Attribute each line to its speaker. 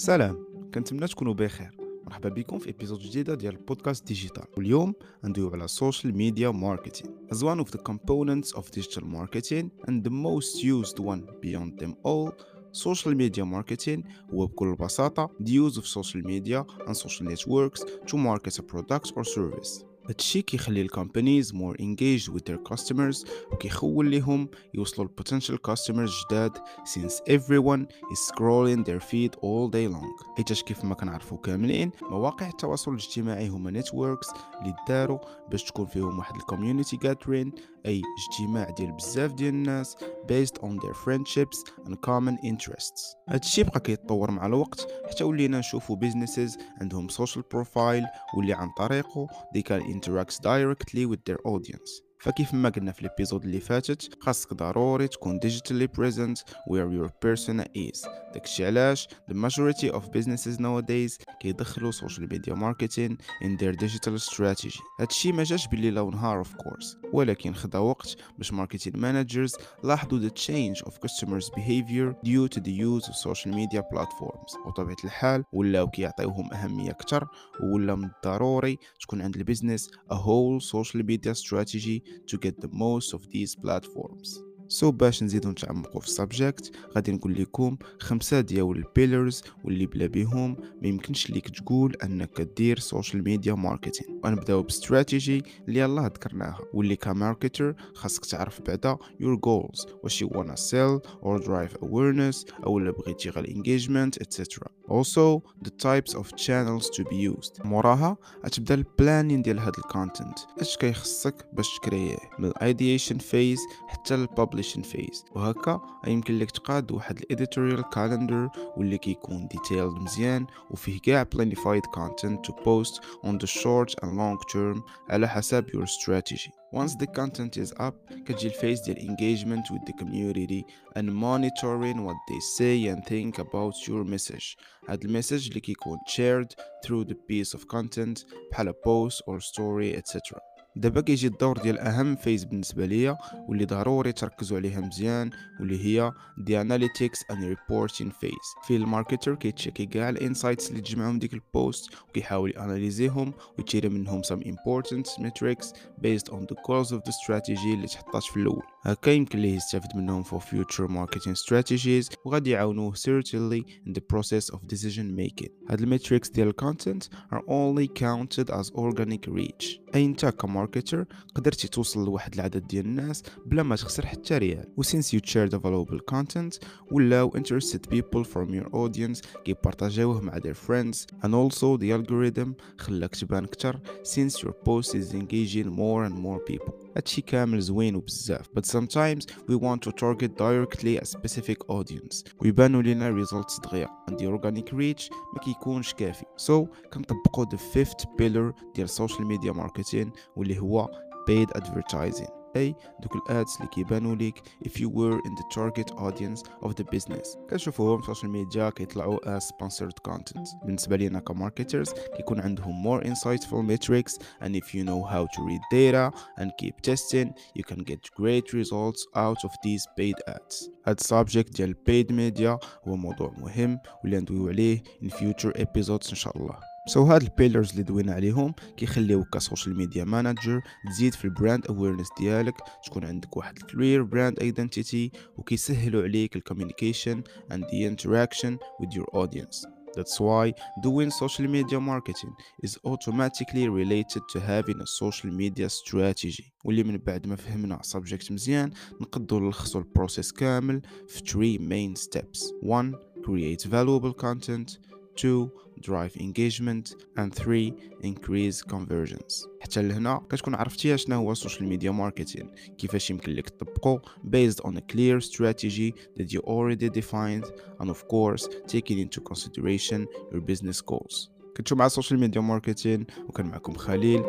Speaker 1: سلام كنتمنى تكونوا بخير مرحبا بكم في ابيزود جديده ديال البودكاست ديجيتال واليوم ندويو على social media marketing as one of the components of digital marketing and the most used one beyond them all social media marketing هو بكل بساطة the use of social media and social networks to market a product or service هادشي كيخلي الكومبانيز مور engaged with their customers وكيخول ليهم يوصلوا ل potential customers جداد since everyone is scrolling their feed all day long. حيتاش كيف ما كنعرفوا كاملين مواقع التواصل الاجتماعي هما networks اللي داروا باش تكون فيهم واحد ال community gathering أي اجتماع ديال بزاف ديال الناس. based on their friendships and common interests هادشي بقى كيتطور مع الوقت حتى ولينا نشوفوا businesses عندهم social profile واللي عن طريقه they can interact directly with their audience فكيف ما قلنا في ال episode اللي فاتت خاصك ضروري تكون digitally present where your persona is داكشي علاش؟ The majority of now nowadays كيدخلوا social media marketing in their digital strategy هادشي ما جاش بالليل ونهار of course ولكن خدا وقت باش marketing managers لاحظوا the change of customers behavior due to the use of social media platforms. وطبيعة الحال ولاو كيعطيوهم أهمية أكثر ولا من الضروري تكون عند ال business a whole social media strategy to get the most of these platforms so so باش نزيدو نتعمقو في ال subject غادي نقول لكم خمسة ديال ال pillars واللي بلا بيهم ما يمكنش ليك تقول أنك دير social media marketing ونبدأو باستراتيجي اللي يلاه ذكرناها واللي ك marketer خاصك تعرف بعدا your goals واش you wanna sell or drive awareness أو لا بغيتي غير engagement etc also the types of channels to be used. موراها غتبدا ال planning ديال هاد ال content أش كيخصك باش تكريه من ال ideation phase حتى الببليشن فيز وهكا يمكن لك تقاد واحد الاديتوريال كالندر واللي كيكون ديتيلد مزيان وفيه كاع planified content to post on the short and long term على حسب your strategy Once the content is up كتجي الفيز ديال engagement with the community and monitoring what they say and think about your message هاد المسج اللي كيكون shared through the piece of content بحال post or story etc دابا كيجي الدور ديال أهم phase بالنسبة ليا واللي ضروري تركزوا عليها مزيان واللي هي the analytics and reporting phase في ال marketer كيتشيكي كاع ال insights اللي تجمعهم ديك ال post وكيحاول اناليزيهم ويتيري منهم some important metrics based on the goals of the strategy اللي تحطات في الأول. هكا يمكن ليه يستافد منهم for future marketing strategies وغادي يعاونوه certainly in the process of decision making. هاد ال metrics ديال ال content are only counted as organic reach. اي انت ك marketer قدرتي توصل لواحد العدد ديال الناس بلا ما تخسر حتى ريال و since you share the valuable content ولاو interested people from your audience كيبارطاجيوه مع their friends and also the algorithm خلاك تبان كتر since your post is engaging more and more people هادشي كامل زوين وبزاف but sometimes we want to target directly a specific audience ويبانوا لينا results دغيا and the organic reach ما كيكونش كافي so كنطبقوا the fifth pillar ديال social media marketing واللي هو paid advertising اي دوك الادز اللي كيبانوا ليك if you were in the target audience of the business كنشوفوهم في السوشيال ميديا كيطلعوا as sponsored content بالنسبه لينا كماركترز كيكون عندهم more insightful metrics and if you know how to read data and keep testing you can get great results out of these paid ads هاد subject ديال paid media هو موضوع مهم واللي ندويو عليه in future episodes ان شاء الله سو هاد ال pillars اللي دوينا عليهم كيخليوك ك social media manager تزيد في ال brand awareness ديالك تكون عندك واحد كلير براند ايدنتيتي وكيسهلوا عليك الكوميونيكيشن and the interaction with your audience. That's why doing social media marketing is automatically related to having a social media strategy. واللي من بعد ما فهمنا subject مزيان نقدروا نلخصوا البروسيس كامل في 3 main steps. 1 create valuable content. 2 drive engagement and 3 increase conversions حتى لهنا كتكون عرفتي شنو هو السوشيال ميديا ماركتين كيفاش يمكن لك تطبقه based on a clear strategy that you already defined and of course taking into consideration your business goals كنتو مع السوشيال ميديا ماركتين وكان معكم خليل